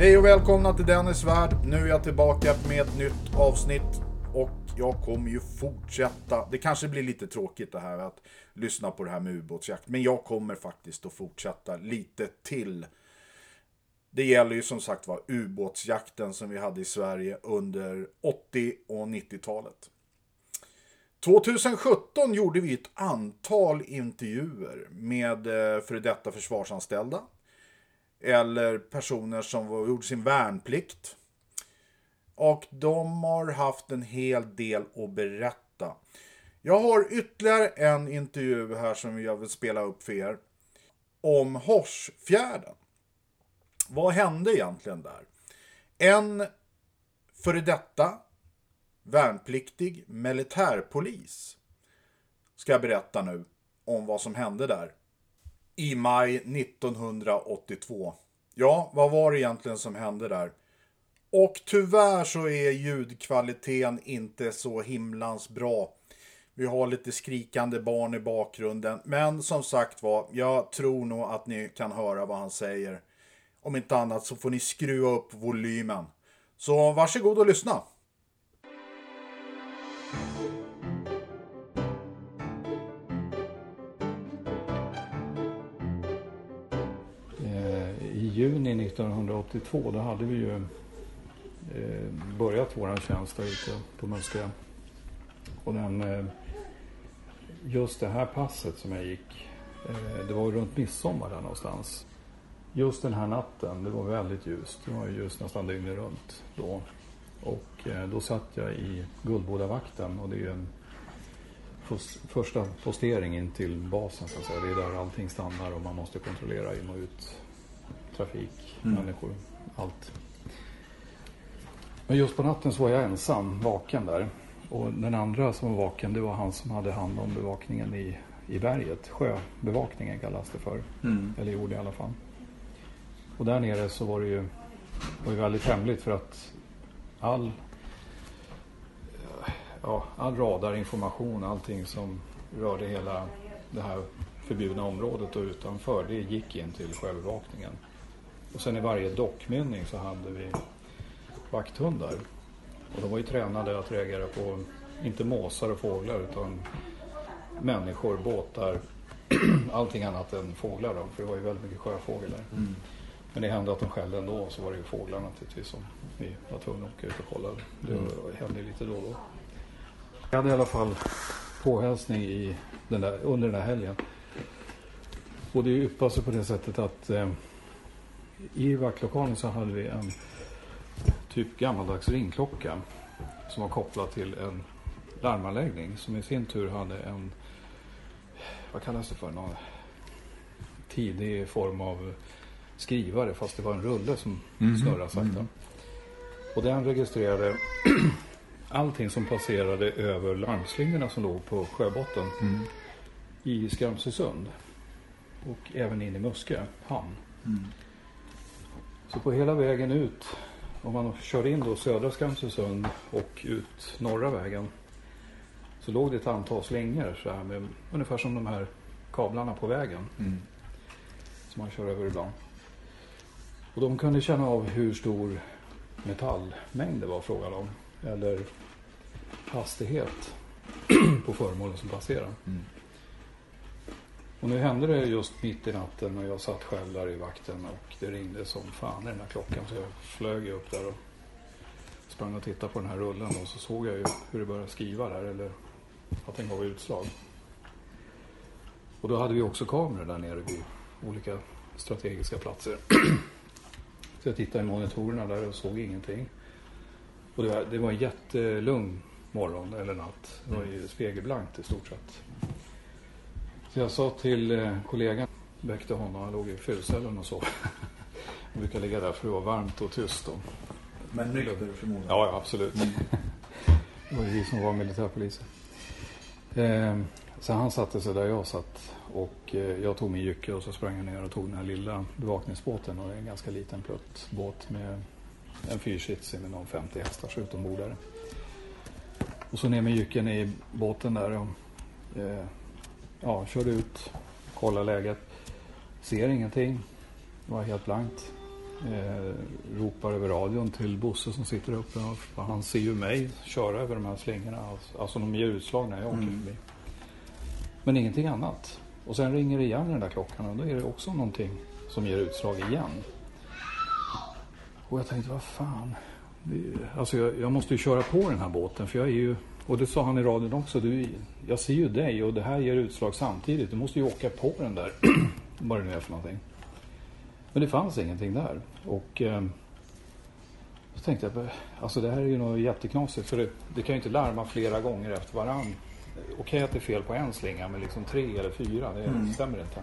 Hej och välkomna till Dennis Värld. Nu är jag tillbaka med ett nytt avsnitt och jag kommer ju fortsätta. Det kanske blir lite tråkigt det här att lyssna på det här med ubåtsjakt, men jag kommer faktiskt att fortsätta lite till. Det gäller ju som sagt var ubåtsjakten som vi hade i Sverige under 80 och 90-talet. 2017 gjorde vi ett antal intervjuer med eh, före detta försvarsanställda eller personer som var- gjorde sin värnplikt. Och de har haft en hel del att berätta. Jag har ytterligare en intervju här som jag vill spela upp för er. Om Horsfjärden. Vad hände egentligen där? En före detta värnpliktig militärpolis ska jag berätta nu om vad som hände där i maj 1982. Ja, vad var det egentligen som hände där? Och tyvärr så är ljudkvaliteten inte så himlans bra. Vi har lite skrikande barn i bakgrunden. Men som sagt var, jag tror nog att ni kan höra vad han säger. Om inte annat så får ni skruva upp volymen. Så varsågod och lyssna. Juni 1982 då hade vi ju eh, börjat våran tjänst där ute på Muskö. Och den, eh, just det här passet som jag gick, eh, det var runt midsommar där någonstans. Just den här natten, det var väldigt ljust. Det var ju ljust nästan dygnet runt då. Och eh, då satt jag i Guldbodavakten och det är ju en första postering in till basen så att säga. Det är där allting stannar och man måste kontrollera in och ut trafik, människor, allt. Men just på natten så var jag ensam vaken där. Och den andra som var vaken det var han som hade hand om bevakningen i, i berget. Sjöbevakningen kallas det för. Eller gjorde i alla fall. Och där nere så var det ju, var väldigt hemligt för att all ja, all radarinformation, allting som rörde hela det här förbjudna området och utanför, det gick in till sjöbevakningen. Och sen i varje dockmynning så hade vi vakthundar. Och de var ju tränade att reagera på, inte måsar och fåglar, utan människor, båtar, allting annat än fåglar då, för det var ju väldigt mycket sjöfågel där. Men det hände att de skällde ändå, så var det ju fåglar naturligtvis som vi var tvungna att åka ut och kolla. Det hände lite då och då. Jag hade i alla fall påhälsning i den där, under den här helgen. Och det yppade sig på det sättet att eh, i vaktlokalen så hade vi en typ gammaldags ringklocka som var kopplad till en larmanläggning som i sin tur hade en, vad kallas det för, någon tidig form av skrivare fast det var en rulle som snurrade sakta. Och den registrerade allting som passerade över larmslingorna som låg på sjöbotten i Skramsösund. Och även in i Muskö hamn. Så på hela vägen ut, om man kör in då södra Skramsösund och ut norra vägen. Så låg det ett antal slingor så här med, ungefär som de här kablarna på vägen. Som man kör över ibland. Och de kunde känna av hur stor metallmängd det var frågan om. Eller hastighet på föremålen som passerar. Och nu hände det just mitt i natten när jag satt själv där i vakten och det ringde som fan i den här klockan. Så jag flög upp där och sprang och tittade på den här rullen och så såg jag ju hur det började skriva där eller att den gav utslag. Och då hade vi också kameror där nere vid olika strategiska platser. Så jag tittade i monitorerna där och såg ingenting. Och det var, det var en jättelugn morgon eller natt. Det var ju spegelblankt i stort sett. Så jag sa till eh, kollegan, väckte honom, han låg i fyrcellen och sov. Jag brukar ligga där för det var varmt och tyst. Och, Men nykter förmodligen. ja, ja, absolut. Det var ju vi som var militärpoliser. Eh, Så han satte sig där jag satt och eh, jag tog min jycke och så sprang jag ner och tog den här lilla bevakningsbåten och det är en ganska liten pluttbåt med en fyrsitsig med någon 50 hästars utombordare. Och så ner med jycken i båten där och eh, ja, körde ut, kollade läget. Ser ingenting. Det var helt blankt. Eh, ropar över radion till Bosse som sitter uppe. Och han ser ju mig köra över de här slingorna. Alltså de ger utslag när jag åker Mm. förbi. Men ingenting annat. Och sen ringer det igen den där klockan och då är det också någonting som ger utslag igen. Och jag tänkte, vad fan. Alltså jag, jag måste ju köra på den här båten för jag är ju, och det sa han i radion också, du, jag ser ju dig och det här ger utslag samtidigt. Du måste ju åka på den där, vad det nu är för någonting. Men det fanns ingenting där. Och eh, så tänkte jag, alltså det här är ju något jätteknasigt för det, det kan ju inte larma flera gånger efter varann. Okej att det är fel på en slinga men liksom tre eller fyra, det stämmer inte.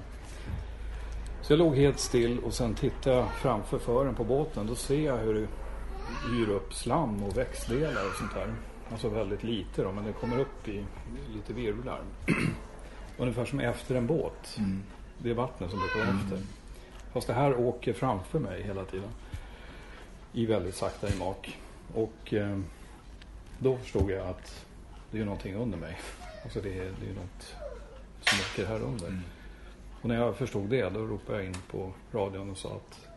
Så jag låg helt still och sen tittade jag framför fören på båten. Då ser jag hur det yr upp slam och växtdelar och sånt där. Alltså väldigt lite då, men det kommer upp i lite virvlar. Ungefär som efter en båt. Det är vattnet som brukar vara efter. Fast det här åker framför mig hela tiden. I väldigt sakta i mak. Och eh, då förstod jag att det är någonting under mig. Alltså det är, det är något som åker här under. Och när jag förstod det då ropade jag in på radion och sa att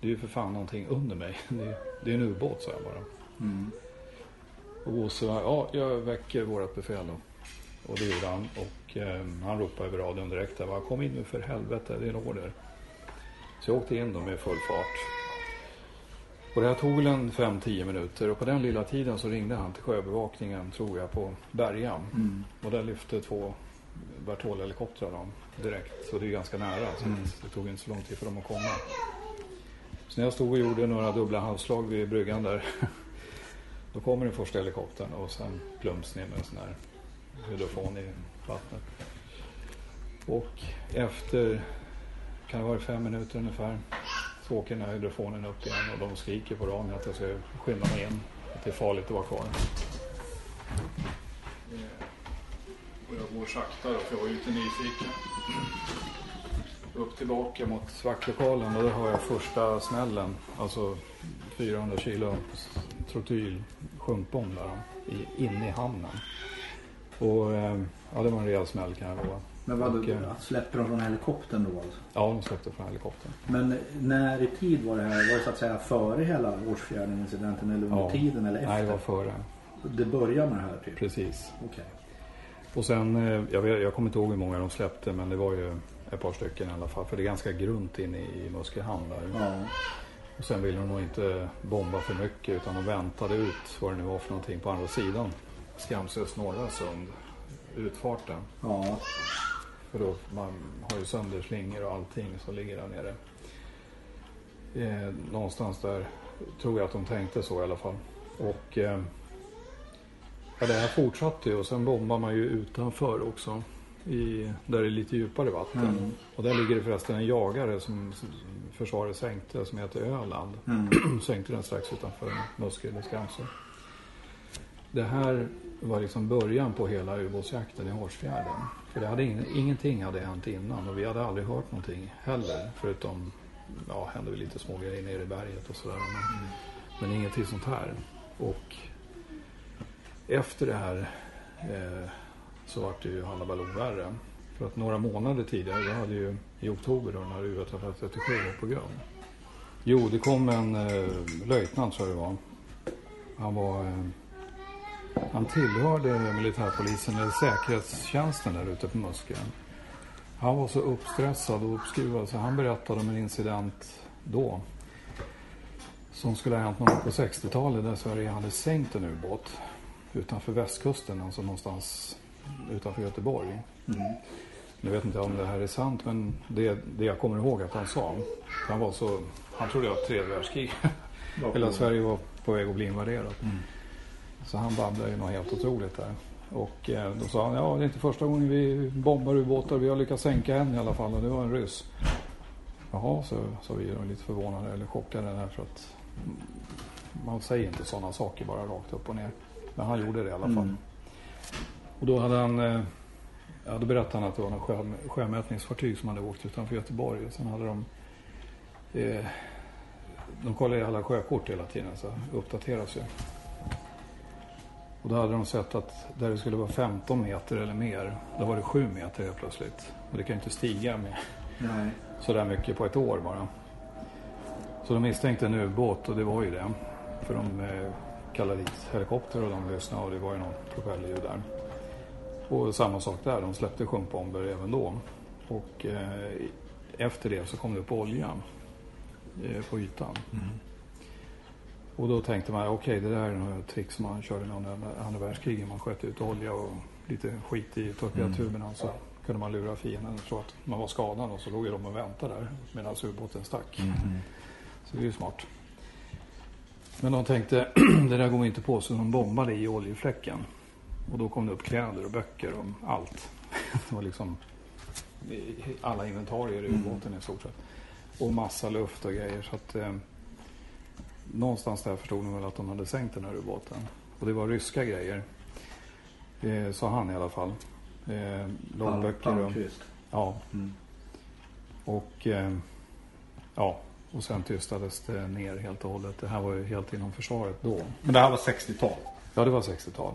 det är ju för fan någonting under mig. Det är, det är en ubåt sa jag bara. Och Bosse sa, ja jag väcker vårat befäl då. Och det gjorde han. Och eh, han ropade över radion direkt. där, Kom in nu för helvete, det är en order. Så jag åkte in då med full fart. Och det här tog väl en 5-10 minuter och på den lilla tiden så ringde han till sjöbevakningen tror jag på Berga. Och där lyfte två Bertol-helikoptrar dem direkt. Så det är ganska nära så att det tog inte så lång tid för dem att komma. Så när jag stod och gjorde några dubbla handslag vid bryggan där. Då kommer den första helikoptern och sen plums ner med en sån här hydrofon i vattnet. Och efter, kan det vara fem minuter ungefär, så åker den här hydrofonen upp igen och de skriker på Rani att jag ska skynda mig in. Att det är farligt att vara kvar. Och jag går sakta då, för jag var ju lite nyfiken. Upp tillbaka mot vaktlokalen och där har jag första smällen. Alltså 400 kilo trotyl sjunkbomb där i, inne i hamnen. Och eh, ja, det var en rejäl smäll kan jag lova. Men vad Och, eh, släppte de från helikoptern då alltså? Ja, de släppte från helikoptern. Men när i tid var det här? Var det så att säga före hela Årsfjärden-incidenten eller under Ja. tiden eller efter? Nej, det var före. Det började med det här typ? Precis. Okej. Och sen, eh, jag, vet, jag kommer inte ihåg hur många de släppte men det var ju ett par stycken i alla fall. För det är ganska grunt inne i Musköhamn där. Ja. Och sen ville de nog inte bomba för mycket utan de väntade ut vad det nu var för någonting på andra sidan. Skamsös norra sund, utfarten. Ja. För då man har ju sönder slingor och allting som ligger där nere. Eh, någonstans där tror jag att de tänkte så i alla fall. Och eh, ja, det här fortsatte ju och sen bombar man ju utanför också. I, där det är lite djupare vatten. Mm. Och där ligger det förresten en jagare som försvaret sänkte som heter Öland. Mm. sänkte den strax utanför Muskö eller Skamsö. Det här var liksom början på hela ubåtsjakten i Hårsfjärden. För det hade ing, ingenting hade hänt innan och vi hade aldrig hört någonting heller. Förutom, ja, hände väl lite små grejer nere i berget och sådär. Men, men ingenting sånt här. Och efter det här eh, så vart det ju Hallabaloo värre. För att några månader tidigare, då hade ju i oktober då när U137 var på grund. Jo, det kom en eh, löjtnant tror jag det var. Han var... Eh, han tillhörde militärpolisen eller säkerhetstjänsten där ute på Muskö. Han var så uppstressad och uppskruvad så han berättade om en incident då. Som skulle ha hänt någon på 60-talet där Sverige hade sänkt en ubåt utanför västkusten, alltså någonstans utanför Göteborg. Nu vet inte jag om det här är sant men det, det jag kommer ihåg att han sa. Han var så, han trodde att tredje världskrig. Hela Sverige var på väg att bli invaderat. Så han babblade ju något helt otroligt där. Och eh, då sa han, ja det är inte första gången vi bombar ubåtar. Vi har lyckats sänka en i alla fall och det var en ryss. Jaha, så, så vi är lite förvånade eller chockade där för att mm, man säger inte sådana saker bara rakt upp och ner. Men han gjorde det i alla fall. Mm. Och då hade han eh, Ja, då berättade han att det var något sjö, sjömätningsfartyg som hade åkt utanför Göteborg. Och sen hade de... Eh, de kollade alla sjökort hela tiden så uppdateras ju. Och då hade de sett att där det skulle vara 15 meter eller mer, då var det 7 meter helt plötsligt. Och det kan ju inte stiga med Nej. sådär mycket på ett år bara. Så de misstänkte en ubåt och det var ju det. För de eh, kallade dit helikopter och de lyssnade och det var ju någon propellerljud där. Och samma sak där, de släppte sjunkbomber även då. Och eh, efter det så kom det upp olja eh, på ytan. Och då tänkte man, okej det där är några trick som man körde under andra världskriget. Man sköt ut olja och lite skit i torpedtuberna. Så kunde man lura fienden och tro att man var skadad och så låg de och väntade där medan ubåten stack. Så det är ju smart. Men de tänkte, det där går inte på så de bombade i oljefläcken. Och då kom det upp kläder och böcker och allt. Det var liksom alla inventarier i ubåten i stort sett. Och massa luft och grejer. Så att, eh, någonstans där förstod de väl att de hade sänkt den här ubåten. Och det var ryska grejer. Eh, sa han i alla fall. Eh, loggböcker och... Ja. Mm. Och eh, ja, och sen tystades det ner helt och hållet. Det här var ju helt inom försvaret då. Men det här var 60-tal. Ja, det var 60-tal.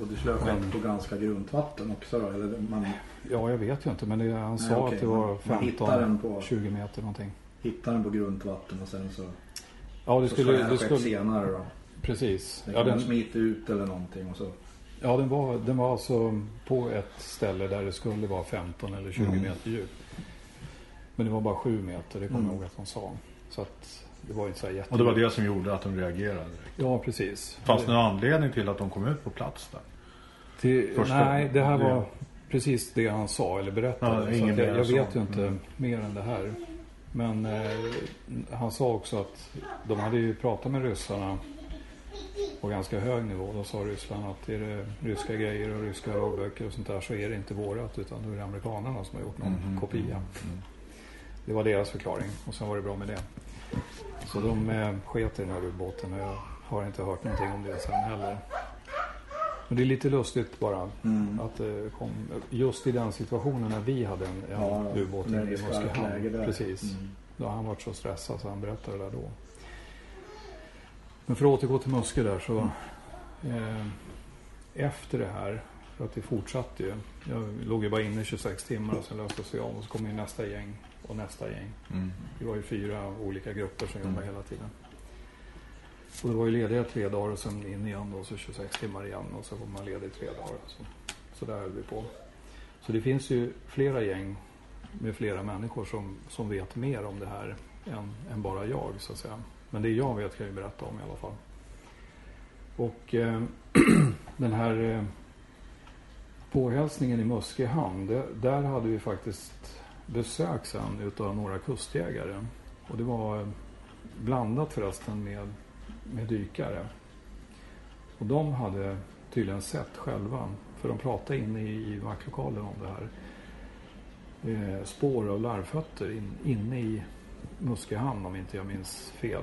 Och skulle ha skett på ganska grunt vatten också då? Eller man Ja, jag vet ju inte, men det, han Nej, sa okej. att det var Man- man hittar den på- 15-20 meter någonting. hittar den på grunt vatten och sen så, Ja, det så skulle... det skulle senare då? precis. Den Ja, den, smita ut eller någonting och så. ja den, var, den var alltså på ett ställe där det skulle vara 15 eller 20 Mm. meter djup. Men det var bara 7 meter, det kommer Mm. jag ihåg att de sa. Så att det var inte så jätte... Och det var det som gjorde att de reagerade. Ja, precis. Fanns det någon anledning till att de kom ut på plats där? Till, Första- nej, det här det- var precis det han sa eller berättade. Ja, jag, jag vet ju inte Mm. mer än det här. Men eh, han sa också att de hade ju pratat med ryssarna på ganska hög nivå. Då sa Ryssland att är det ryska grejer och ryska lagböcker och sånt där så är det inte vårat utan då är det amerikanerna som har gjort någon Mhm. kopia. Det var deras förklaring och sen var det bra med det. Så de eh, sket i den här ubåten och jag har inte hört någonting om det sen heller. Men det är lite lustigt bara Mm. att det kom just i den situationen när vi hade en, en Ja, ubåt i där. Precis. Mm. Då har han varit så stressad så han berättade det där då. Men för att återgå till Muskö där så eh, efter det här, för att det fortsatte ju. Jag låg ju bara inne i 26 timmar och sen löstes vi av och så kom ju nästa gäng och nästa gäng. Mm. Vi var ju fyra olika grupper som Mm. jobbade hela tiden. Och det var ju lediga tre dagar och sen in igen då, så 26 timmar igen och så var man ledig tre dagar. Så, så där höll vi på. Så det finns ju flera gäng med flera människor som, som vet mer om det här än, än bara jag så att säga. Men det jag vet kan jag ju berätta om i alla fall. Och eh, den här eh, påhälsningen i Muskö hamn, det, där hade vi faktiskt besök sen utav några kustjägare. Och det var blandat förresten med, med dykare. Och de hade tydligen sett själva, för de pratade inne i, i vaktlokalen om det här. Eh, spår av larvfötter in, inne i Muskö hamn om inte jag minns fel.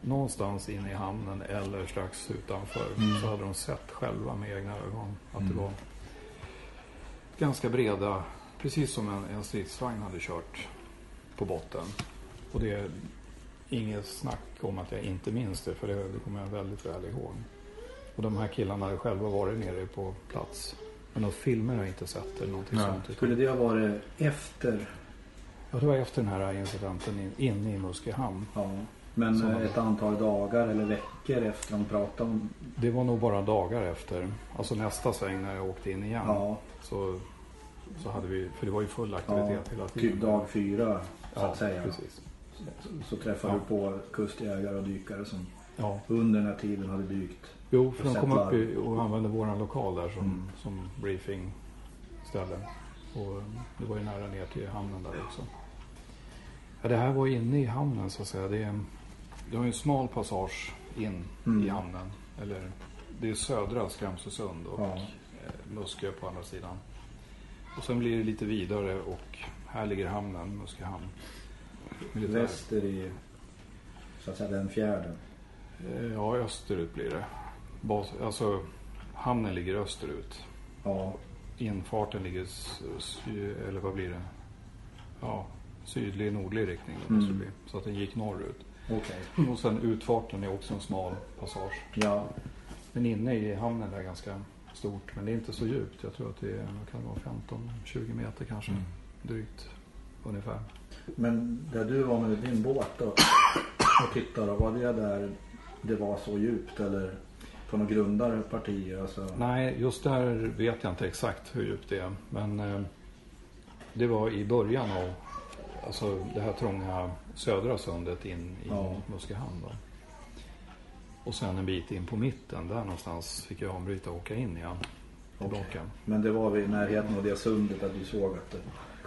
Någonstans inne i hamnen eller strax utanför Mm. så hade de sett själva med egna ögon att det Mm. var ganska breda, precis som en, en stridsvagn hade kört på botten. Och det är inget snack om att jag inte minns det, för det, det kommer jag väldigt väl ihåg. Och de här killarna hade själva varit nere på plats. Men några filmer har jag inte sett eller någonting Nej. sånt. Skulle det ha varit efter? Ja, det var efter den här incidenten in, inne i Muskö hamn. Ja. Men Sådana ett antal dagar eller veckor efter de pratade om... Det var nog bara dagar efter. Alltså nästa sväng när jag åkte in igen. Ja, Så, så hade vi, för det var ju full aktivitet hela tiden. typ dag fyra så att säga. precis. Så träffade Ja. du på kustjägare och dykare som Ja. under den här tiden hade dykt. Jo, för de kom upp i, och använde våran lokal där som, Mm. som briefingställe. Och det var ju nära ner till hamnen där också. Ja, det här var inne i hamnen så att säga. Det är, det har ju en smal passage in Mm. i hamnen. Eller det är södra Skramsösund och Ja. eh, Muskö på andra sidan. Och sen blir det lite vidare och här ligger hamnen, Muskö hamn. Militär. Väster i så att säga den fjärden. Eh, Ja, österut blir det. Bas, alltså, hamnen ligger österut. Ja, infarten ligger, sy, eller vad blir det? Ja, sydlig, nordlig riktning Mm. måste det bli. Så att den gick norrut. Okej. Och sen utfarten är också en smal passage. Ja. Men inne i hamnen är det ganska stort. Men det är inte så djupt. Jag tror att det är, kan det vara, 15-20 meter kanske. Mm. Drygt ungefär. Men där du var med din båt då, och tittade, var det där det var så djupt eller på några grundare partier? Alltså, Nej, just där vet jag inte exakt hur djupt det är. Men eh, det var i början av alltså det här trånga södra sundet in i Ja. Musköhamn. Då. Och sen en bit in på mitten, där någonstans fick jag avbryta och åka in igen. Tillbaka. Okej. Men det var vid närheten av det sundet att du såg att det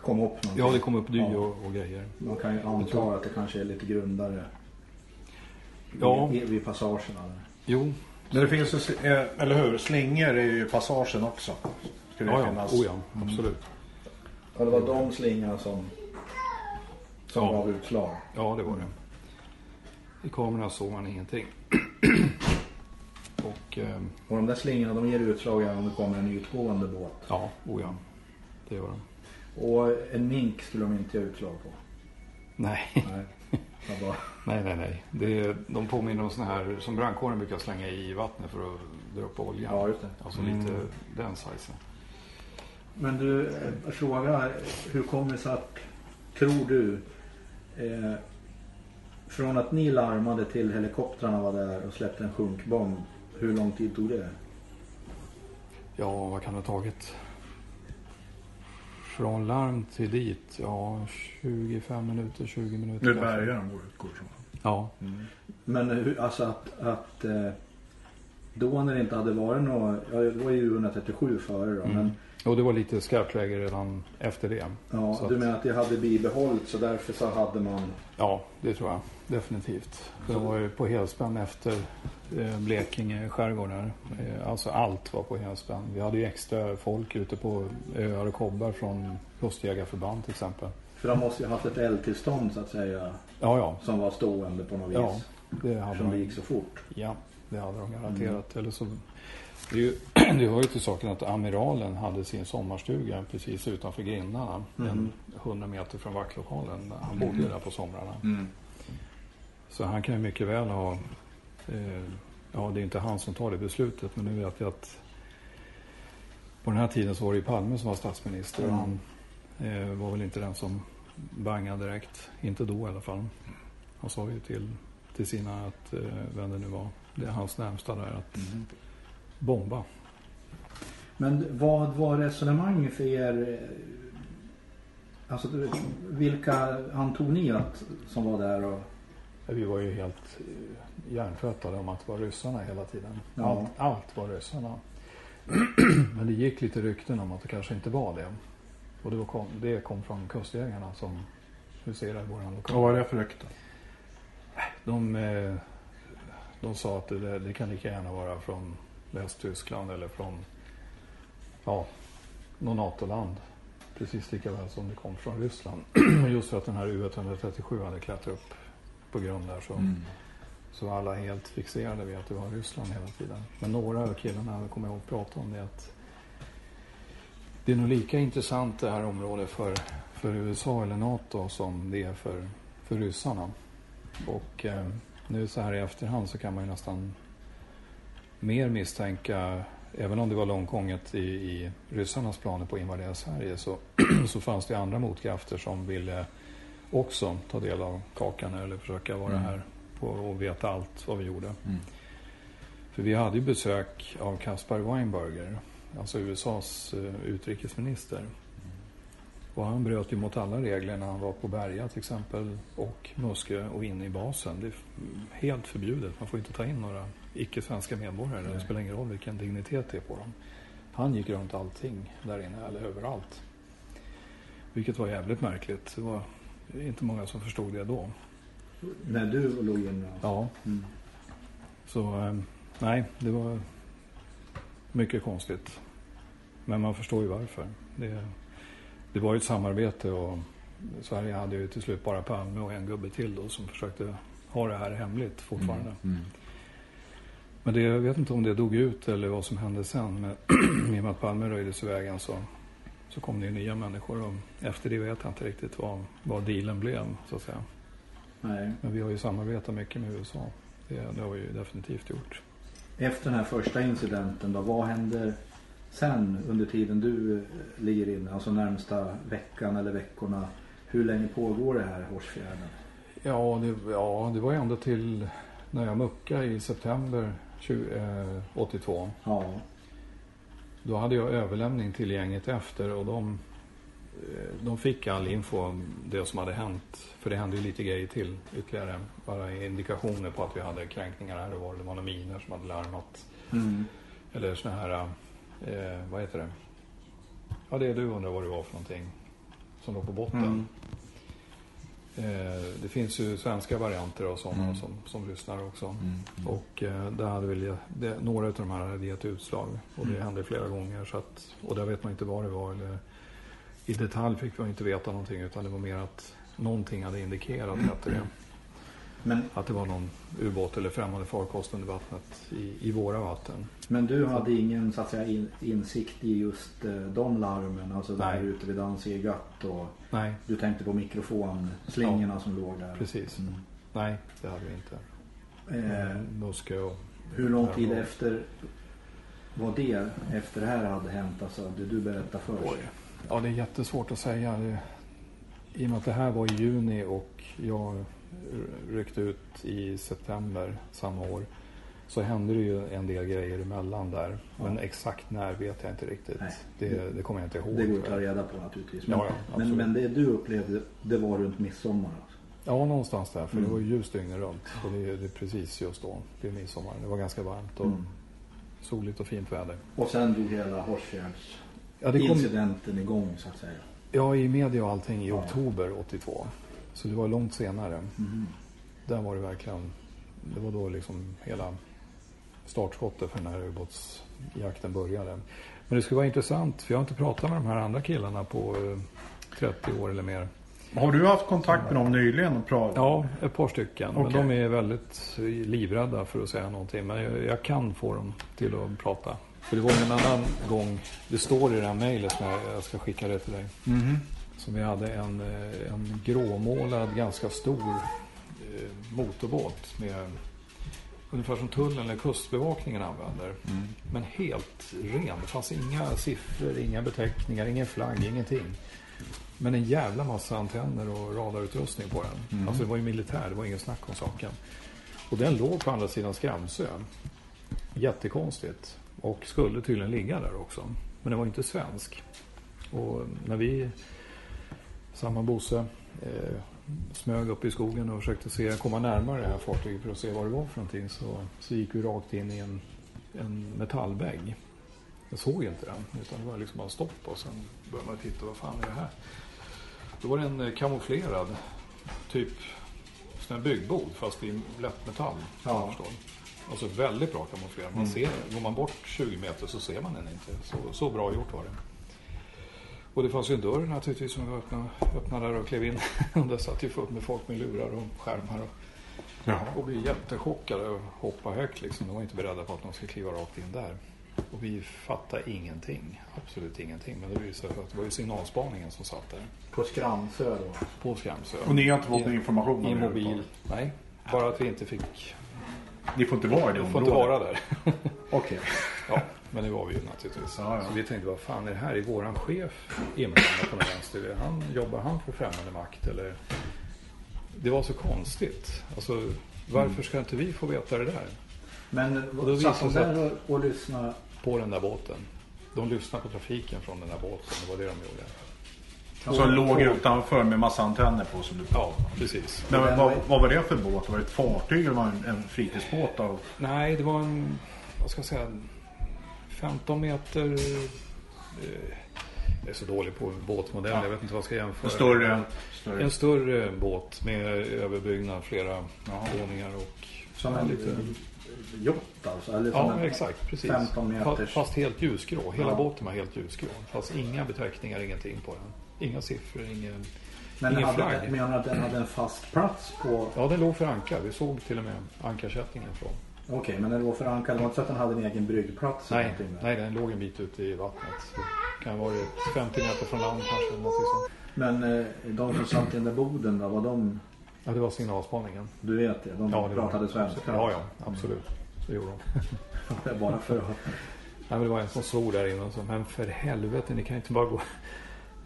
kom upp någonting? Ja, det kom upp dy Ja. och, och grejer. Man kan ju anta att det kanske är lite grundare Ja. vid, vid passagerna. Jo, Men det finns ju, eh, eller hur, slingor är ju i passagen också. Skulle ja, ja. finnas. Oh, ja, absolut. Ja, det var de slingorna som, som Ja. gav utslag. Ja, det var det. I kamerorna såg man ingenting. och eh, Och de där slingorna de ger utslag även om det kommer en utgående båt. ja, oh ja. Det gör de. Och en mink skulle de inte ge utslag på. Nej. Nej. Bara, Nej, nej, nej. Det är, de påminner om såna här som brandkåren brukar slänga i vattnet för att dra upp olja. ja, just det. Alltså lite den sizen. Men du, jag frågar, hur kommer det sig att, tror du, eh, från att ni larmade till helikoptrarna var där och släppte en sjunkbomb, hur lång tid tog det? Ja, vad kan det ha tagit? Från larm till dit, ja 25 minuter, 20 minuter. Det är bärgaren vår utgår från. Ja, Men hur, alltså att, att eh, då när det inte hade varit något, ja det var ju 137 före då, Mm. men och det var lite skarpt läge redan efter det. ja, Så du att- menar att det hade bibehållits så därför så hade man, Ja, det tror jag definitivt. De var ju på helspänn efter eh, Blekinge skärgård där. Eh, Alltså allt var på helspänn. Vi hade ju extra folk ute på öar och kobbar från kustjägarförband till exempel. för de måste ju ha haft ett eldtillstånd så att säga, Ja, ja. som var stående på något vis. Ja, det hade Som de. gick så fort. Ja, det hade de garanterat. Eller så, det, ju, det hör ju till saken att amiralen hade sin sommarstuga precis utanför grindarna. En 100 meter från vaktlokalen. Han bodde ju där på somrarna. Mm. Så han kan ju mycket väl ha... Eh, ja, det är inte han som tar det beslutet. Men nu vet jag att på den här tiden så var det ju Palme som var statsminister. Och han eh, var väl inte den som bangade direkt. Inte då i alla fall. Han sa ju till, till sina, att, eh, vem det nu var, det är hans närmsta där, att bomba. Men vad var resonemanget för er? eh, Alltså vilka antog ni att som var där och Vi var ju helt eh, hjärntvättade om att det var ryssarna hela tiden. Ja. Allt, allt var ryssarna. Men det gick lite rykten om att det kanske inte var det. Och det, kom, det kom från kustjägarna som huserar i våran lokal. Vad var det för rykte? De, eh, de sa att det, det kan lika gärna vara från Västtyskland eller från ja, någon NATO-land. Precis lika väl som det kom från Ryssland. Just för att den här U137 hade klättrat upp på grund där så, så var alla helt fixerade vid att det var Ryssland hela tiden. Men några av killarna, kommer jag ihåg, pratade om det att det är nog lika intressant det här området för, för USA eller NATO som det är för, för ryssarna. Och eh, nu så här i efterhand så kan man ju nästan mer misstänka, även om det var långt gånget i, i ryssarnas planer på att invadera Sverige, så, så fanns det andra motkrafter som ville också ta del av kakan eller försöka vara här på, och veta allt vad vi gjorde. För vi hade ju besök av Kaspar Weinberger, alltså USAs eh, utrikesminister. Och han bröt ju mot alla regler när han var på Berga till exempel och Muskö och inne i basen. Det är helt förbjudet. Man får inte ta in några icke-svenska medborgare. Det spelar ingen roll vilken dignitet det är på dem. Han gick runt allting där inne, eller överallt. Vilket var jävligt märkligt. Det var inte många som förstod det då. när du låg inne? Ja. Mm. Så eh, nej, det var mycket konstigt. Men man förstår ju varför. Det, det var ju ett samarbete och Sverige hade ju till slut bara Palme och en gubbe till då som försökte ha det här hemligt fortfarande. Men det, jag vet inte om det dog ut eller vad som hände sen. Men i och med att Palme röjdes i vägen så, så kom det ju nya människor. Och efter det vet jag inte riktigt vad, vad dealen blev så att säga. Nej. Men vi har ju samarbetat mycket med USA. Det, det har vi ju definitivt gjort. Efter den här första incidenten då, vad händer sen under tiden du eh, ligger inne? Alltså närmsta veckan eller veckorna. Hur länge pågår det här Hårsfjärden? Ja det, ja, det var ju ändå till när jag muckade i september 20, eh, 82. Ja. Då hade jag överlämning till gänget efter och de, eh, de fick all info om det som hade hänt. För det hände ju lite grejer till ytterligare. Bara indikationer på att vi hade kränkningar här och var. Det var några miner som hade larmat. Mm. Eller såna här, eh, vad heter det? Ja det är du undrar vad det var för någonting. Som låg på botten. Mm. Eh, det finns ju svenska varianter av sådana Mm. som, som lyssnar också. Mm. Och eh, där hade väl, det, några av de här hade gett utslag. Och det Mm. hände flera gånger. Så att, och där vet man inte vad det var. Eller, I detalj fick man inte veta någonting. Utan det var mer att någonting hade indikerat hette det. Men, Att det var någon ubåt eller främmande farkost under vattnet i, i våra vatten. men du hade ingen så att säga, in, insikt i just eh, de larmen? Alltså där ute vid Danzigat och Nej, du tänkte på mikrofonslingorna som låg där? precis. Mm. Nej, det hade vi inte. Eh, Muskö och... hur lång tid Ja. efter var det, efter det här hade hänt? Alltså det du berättade först? Oj. Ja, det är jättesvårt att säga. I och med att det här var i juni och jag ryckte ut i september samma år. Så hände det ju en del grejer emellan där. Men Ja. exakt när vet jag inte riktigt. Nej. Det, det kommer jag inte ihåg. Det går att ta reda på naturligtvis. Men, Ja, ja, men, men det du upplevde, det var runt midsommar? Alltså. Ja, någonstans där. För Mm. det var ju ljust dygnet runt. Och det, det är precis just då. Det är midsommar. Det var ganska varmt och Mm. soligt och fint väder. Och sen drog hela Horsfjärds Ja, kom, incidenten igång så att säga. ja, i media och allting i oktober 82. Så det var långt senare. Mhm. Där var det verkligen, det var då liksom hela startskottet för den här ubåtsjakten började. Men det skulle vara intressant, för jag har inte pratat med de här andra killarna på eh, 30 år eller mer. Har du haft kontakt med dem nyligen och pratat? Ja, ett par stycken. Men Okej. de är väldigt livrädda för att säga någonting. Men jag, jag kan få dem till att prata. För det var en annan gång, det står i det här mejlet som jag, jag ska skicka det till dig. Mhm. Som vi hade en, eh, en gråmålad, ganska stor eh, motorbåt med ungefär som tullen eller kustbevakningen använder. Mm. Men helt ren. Det fanns inga siffror, inga beteckningar, ingen flagg, ingenting. Men en jävla massa antenner och radarutrustning på den. Mm. Alltså det var ju militär, det var ingen snack om saken. Och den låg på andra sidan Skramsö. Jättekonstigt. Och skulle tydligen ligga där också. Men den var inte svensk. Och när vi, samma Bosse, eh, smög upp i skogen och försökte se, komma närmare det här fartyget för att se vad det var för någonting så, så gick vi rakt in i en, en metallvägg. Jag såg inte den utan det var liksom bara stopp och sen började man titta, vad fan är det här? Då var det en eh, kamouflerad typ sån här byggbod fast i lättmetall. Ja. Ja. Förstår. Alltså väldigt bra kamouflerad. Man ser, går man bort 20 meter så ser man den inte. Så, så bra gjort var det. Och det fanns ju en dörr naturligtvis som vi öppnade, öppnade där och klev in. Och där satt ju fullt med folk med lurar och skärmar. Och, Jaha. och blev jättechockade och hoppade högt liksom. De var inte beredda på att de skulle kliva rakt in där. Och vi fattade ingenting. Absolut ingenting. Men det visade sig att det var ju signalspaningen som satt där. På Skramsö då? På Skramsö. Och ni har inte fått någon information om I det mobil. Nej. Bara att vi inte fick... Ni får inte vara i det Vi får inte området? vara där. Okej. Ja, men det var vi ju naturligtvis. Ja, ja. Så vi tänkte, vad fan är det här? Är våran chef inblandad på något vänster? Han, jobbar han för främmande makt eller? Det var så konstigt. Alltså, varför ska inte vi få veta det där? Men Och då satt de där och, och lyssnade? På den där båten. De lyssnade på trafiken från den där båten. Det var det de gjorde. Som låg utanför med massa antenner på som du Ja, precis. Men vad, var- vad var det för båt? Var det ett fartyg eller var det en, en fritidsbåt? Av... Nej, det var en, vad ska jag säga, 15 meter... Eh, jag är så dålig på båtmodell, Ja. jag vet inte vad jag ska jämföra. En större... större. En större båt med överbyggnad, flera Ja. våningar och... Som en lite- yacht alltså? Eller Ja, exakt. Precis. 15 meters. Fa- Fast helt ljusgrå. Hela Ja. båten var helt ljusgrå. Fast inga beteckningar, ingenting på den. Inga siffror, ingen... Men ingen hade, menar du att den hade en fast plats på? Ja, den låg för ankar. Vi såg till och med ankarsättningen från. Okej, men när det var förankrad, det var inte så att den hade en egen bryggplats? Nej, nej, den låg en bit ute i vattnet. Så det kan varit 50 meter från land kanske. sånt. Men eh, de som satt i den där boden då, var de, Ja, det var signalspaningen. du vet det, de Ja, det pratade svenska? Ja, ja, absolut. Det gjorde de. Bara för att... Nej, men det var en som svor där inne och sa, men för helvete, ni kan inte bara gå,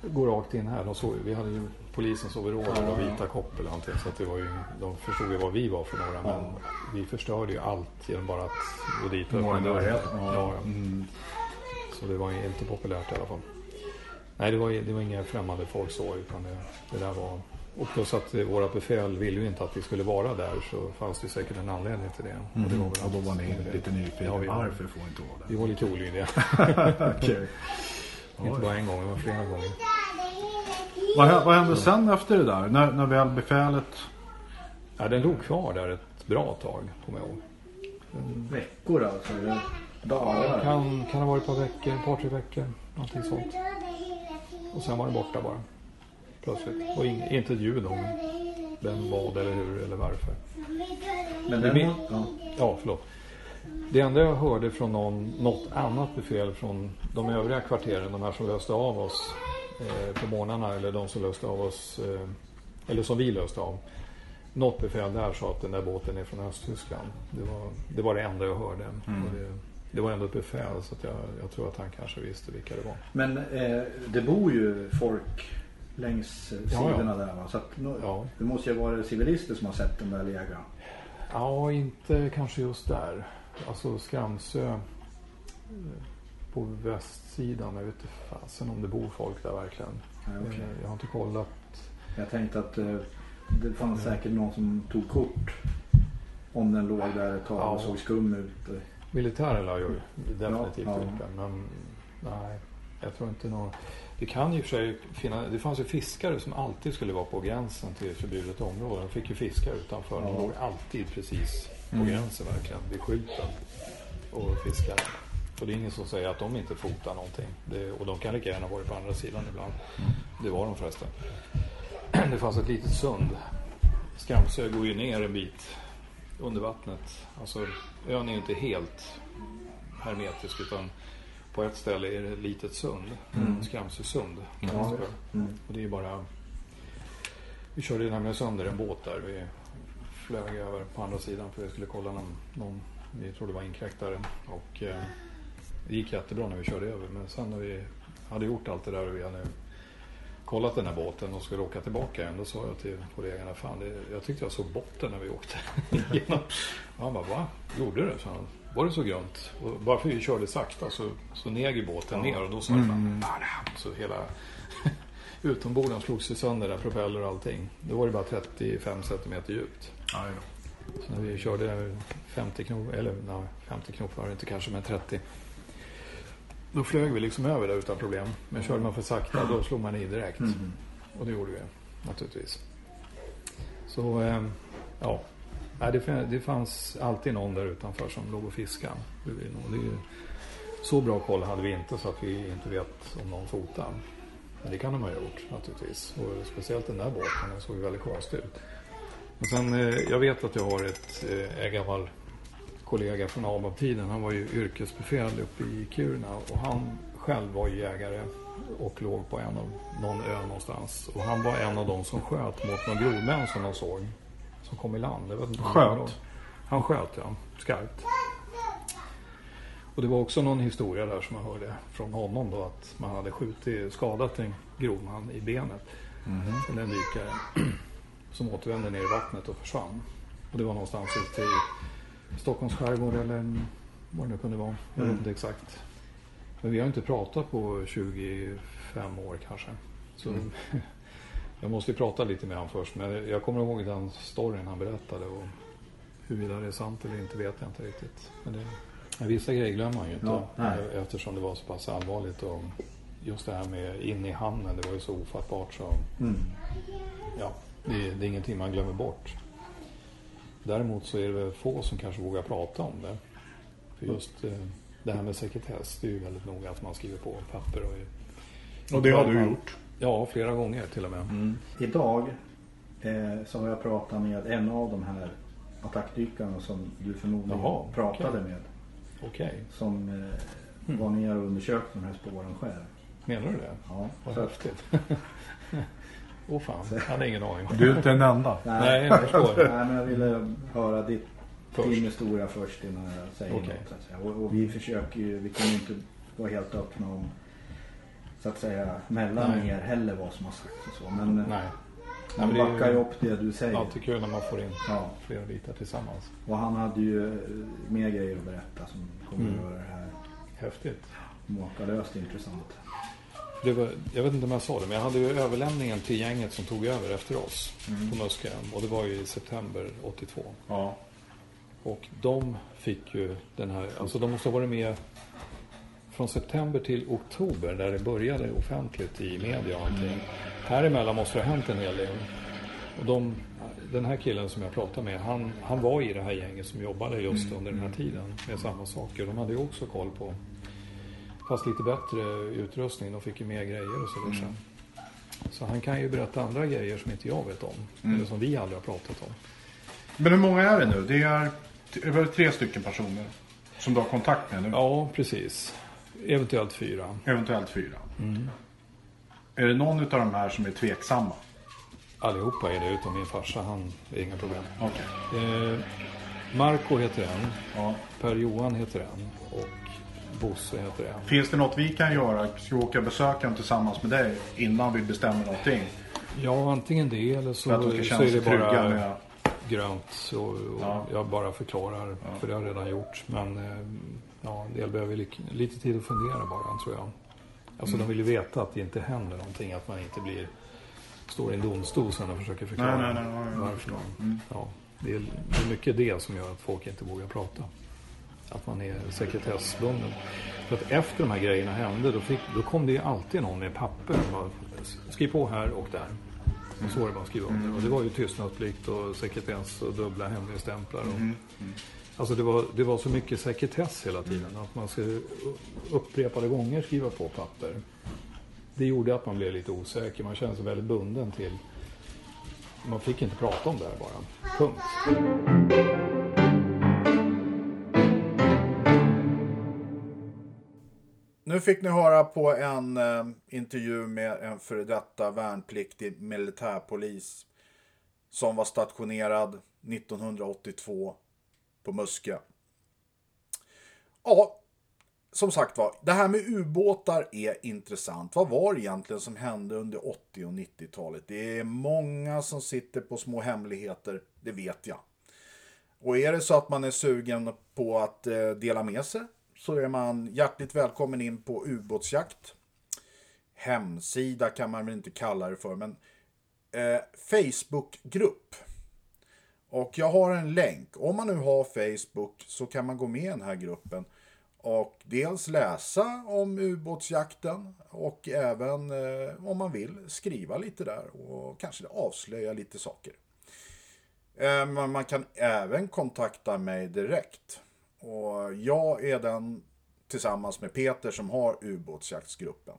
gå rakt in här. De såg, vi hade ju polisens overaller och vita koppel och allting. Så att det var ju, de förstod ju vad vi var för några. Men vi förstörde ju allt genom bara att gå dit och öppna dörren. Ja, ja. Så det var inte populärt i alla fall. Nej, det var, det var inga främmande folk så, utan det, det där var... Och plus att våra befäl ville ju inte att vi skulle vara där så fanns det säkert en anledning till det. Och det var väl Och då var ni lite nyfikna. Ja, vi var- Varför får inte vara Vi där? var lite olydiga. Okej. Inte bara en gång, det var flera gånger. Vad, vad hände sen efter det där? När, när väl befälet... Ja, den låg kvar där ett bra tag, kommer jag ihåg. Veckor alltså? Eller dagar? Kan, kan ha varit ett par veckor, ett par tre veckor. Någonting sånt. Och sen var den borta bara. Plötsligt. Och ing, inte ett ljud om vem, vad eller hur eller varför. Men Det den, må- ja. Ja, förlåt. Det enda jag hörde från någon, något annat befäl från de övriga kvarteren, de här som löste av oss eh, på morgnarna eller de som löste av oss, eh, eller som vi löste av. Något befäl där sa att den där båten är från Östtyskland. Det var det, var det enda jag hörde. Och det, det var ändå ett befäl så jag, jag tror att han kanske visste vilka det var. Men eh, det bor ju folk längs eh, Ja, ja. sidorna där va? Så att, Ja. det måste ju vara civilister som har sett den där lägga. Ja, inte kanske just där. Alltså Skramsö eh, på västsidan. Jag vet inte fasen om det bor folk där verkligen. Ja, okej. Eh, Jag har inte kollat. Jag tänkte att eh, det fanns säkert någon som tog kort om den låg där ett tag och Ja. såg skum ut. Militären la ju definitivt Ja, ja. Men nej, jag tror inte någon... Det kan ju för sig finnas... Det fanns ju fiskare som alltid skulle vara på gränsen till förbjudet område. De fick ju fiska utanför. De Ja. låg alltid precis på Mm. gränsen verkligen. Vid skjuten. Och fiskade. Och det är ingen som säger att de inte fotar någonting. Det, och de kan lika gärna varit på andra sidan ibland. Det var de förresten. Det fanns ett litet sund. Skramsö går ju ner en bit under vattnet. Alltså ön är ju inte helt hermetisk utan på ett ställe är det ett litet sund. Mm. Skramsö sund. kallas det. Mm. Och det är bara... Vi körde nämligen sönder en båt där. Vi flög över på andra sidan för vi skulle kolla någon, någon vi trodde var inkräktare. Och eh, det gick jättebra när vi körde över. Men sen när vi hade gjort allt det där och vi hade kollat den här båten och skulle åka tillbaka igen. Då sa jag till kollegorna, fan det, jag tyckte jag såg botten när vi åkte igenom. Han bara, va? Gjorde det? Så han, var det så grunt? Och bara för vi körde sakta så, så neg båten ner och då sa det fan, "Bam!" så hela utomborden slogs ju sönder där, propeller och allting. Då var det bara 35 centimeter djupt. Aj då. Så när vi körde 50 knop, eller nej, 50 knop var det inte kanske, men 30. Då flög vi liksom över där utan problem. Men körde man för sakta då slog man i direkt. Mm. Och det gjorde vi naturligtvis. Så eh, ja, det, det fanns alltid någon där utanför som låg och fiskade. Det det Så bra koll hade vi inte så att vi inte vet om någon fotade. Men det kan de ha gjort naturligtvis. Och speciellt den där båten, den såg ju väldigt konstig ut. Och sen, eh, jag vet att jag har ett, eh, en gammal kollega från ABAB-tiden. Han var ju yrkesbefäl uppe i Kiruna och han själv var ju jägare och låg på en av, någon ö någonstans. Och han var en av de som sköt mot någon grodmän som de såg. Som kom i land. Jag vet inte Sköt? Han sköt ja, skarpt. Och det var också någon historia där som jag hörde från honom då att man hade skjutit, skadat en grodman i benet. Eller en dykare. Som återvände ner i vattnet och försvann. Och det var någonstans ute i Stockholms skärgård eller vad det nu kunde vara. Jag vet inte exakt. Men vi har inte pratat på 25 år kanske. Så jag måste ju prata lite med honom först. Men jag kommer ihåg den storyn han berättade. Och huruvida det är sant eller inte vet jag inte riktigt. Men det, men vissa grejer glömmer man ju inte. Ja, nej. eftersom det var så pass allvarligt. Och just det här med in i hamnen. Det var ju så ofattbart så. Mm. Ja, det, det är ingenting man glömmer bort. Däremot så är det väl få som kanske vågar prata om det. För just eh, det här med sekretess, det är ju väldigt noga att man skriver på papper. Och, Och det har du gjort? Ja, flera gånger till och med. Idag eh, så har jag pratat med en av de här attackdykarna som du förmodligen Jaha, pratade okej. med. Okej, Som eh, var ner och undersökte de här spåren själv. menar du det? Ja, Vad så häftigt. Åh oh, fan, jag hade ingen aning. Du är inte den enda. Nej, jag förstår. Nej, men jag ville höra ditt, Först. din historia först innan jag säger Okej. något. Så att säga. Och, och vi försöker ju, vi kommer ju inte vara helt öppna om så att säga mellan Nej. er heller vad som har sagts och så. Men Nej. Man är backar ju ju upp det du säger. alltid kul när man får in Ja. flera bitar tillsammans. Och han hade ju eh, mer grejer att berätta som kommer Mm. att göra det här Häftigt. makalöst intressant. Det var, jag vet inte om jag sa det, men jag hade ju överlämningen till gänget som tog över efter oss Mm. på Muskö. Och det var ju i september 82. Ja. Och de fick ju den här, alltså de måste ha varit med från september till oktober där det började offentligt i media och allting. Här emellan måste det ha hänt en hel del. Och de, den här killen som jag pratade med, han, han var i det här gänget som jobbade just under den här tiden med samma saker. De hade ju också koll på, fast lite bättre utrustning. De fick ju mer grejer och sådär sen. Så han kan ju berätta andra grejer som inte jag vet om. Eller som vi aldrig har pratat om. Men hur många är det nu? Det är, väl tre stycken personer som du har kontakt med nu? Ja, precis. Eventuellt fyra. Eventuellt fyra. Är det någon av de här som är tveksamma? Allihopa är det utom min farsa. Han är inga problem. Okej. Eh, Marco heter en. Ja. Per-Johan heter en. Och Bosse heter en. Finns det något vi kan göra? Ska vi åka besöka tillsammans med dig innan vi bestämmer någonting? Ja, antingen det eller så, så är det bara med... grönt. Och, och Ja. Jag bara förklarar. För det har jag redan gjort. Men eh, ja, en del behöver li- lite tid att fundera bara, tror jag. Alltså Mm. de vill ju veta att det inte händer någonting. Att man inte blir står i en domstol sen och försöker förklara Nej, nej, nej, varför. Man, ja, det, är, det är mycket det som gör att folk inte vågar prata. Att man är sekretessbunden. För att efter de här grejerna hände då, fick, då kom det ju alltid någon med papper. Bara, Skriv på här och där. Och så var det bara att skriva under. Och det var ju tystnadsplikt och sekretess och dubbla hemligstämplar. Och, Alltså det var, det var så mycket sekretess hela tiden. Att man ska upprepade gånger skriva på papper. Det gjorde att man blev lite osäker. Man kände sig väldigt bunden till... Man fick inte prata om det här bara. Punkt. Nu fick ni höra på en eh, intervju med en före detta värnpliktig militärpolis som var stationerad 1982 på Muskö. Ja, som sagt var, det här med ubåtar är intressant. Vad var det egentligen som hände under 80 och 90-talet? Det är många som sitter på små hemligheter, det vet jag. Och är det så att man är sugen på att eh, dela med sig så är man hjärtligt välkommen in på ubåtsjakt. Hemsida kan man väl inte kalla det för, men eh, Facebookgrupp. Och jag har en länk. Om man nu har Facebook så kan man gå med i den här gruppen och dels läsa om ubåtsjakten och även eh, om man vill skriva lite där och kanske avslöja lite saker. Eh, men man kan även kontakta mig direkt. Och jag är den tillsammans med Peter som har ubåtsjaktsgruppen.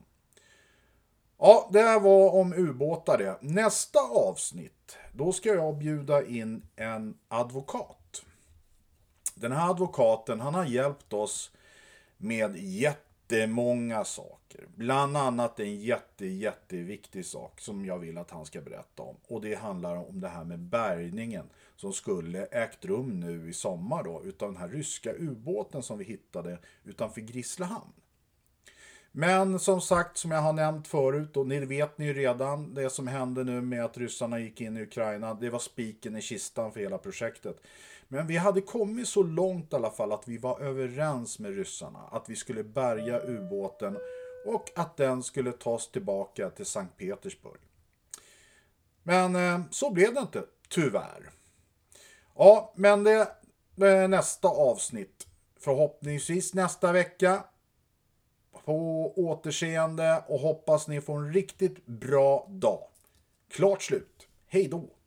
Ja, det här var om ubåtar det. Nästa avsnitt, då ska jag bjuda in en advokat. Den här advokaten, han har hjälpt oss med jättemånga saker. Bland annat en jätte, jätteviktig sak som jag vill att han ska berätta om. Och det handlar om det här med bärgningen som skulle ägt rum nu i sommar då utav den här ryska ubåten som vi hittade utanför Grisslehamn. Men som sagt, som jag har nämnt förut, och ni vet ni ju redan, det som hände nu med att ryssarna gick in i Ukraina, det var spiken i kistan för hela projektet. Men vi hade kommit så långt i alla fall att vi var överens med ryssarna att vi skulle bärga ubåten och att den skulle tas tillbaka till Sankt Petersburg. Men eh, så blev det inte, tyvärr. Ja, men det är nästa avsnitt. Förhoppningsvis nästa vecka. På återseende och hoppas ni får en riktigt bra dag. Klart slut. Hej då!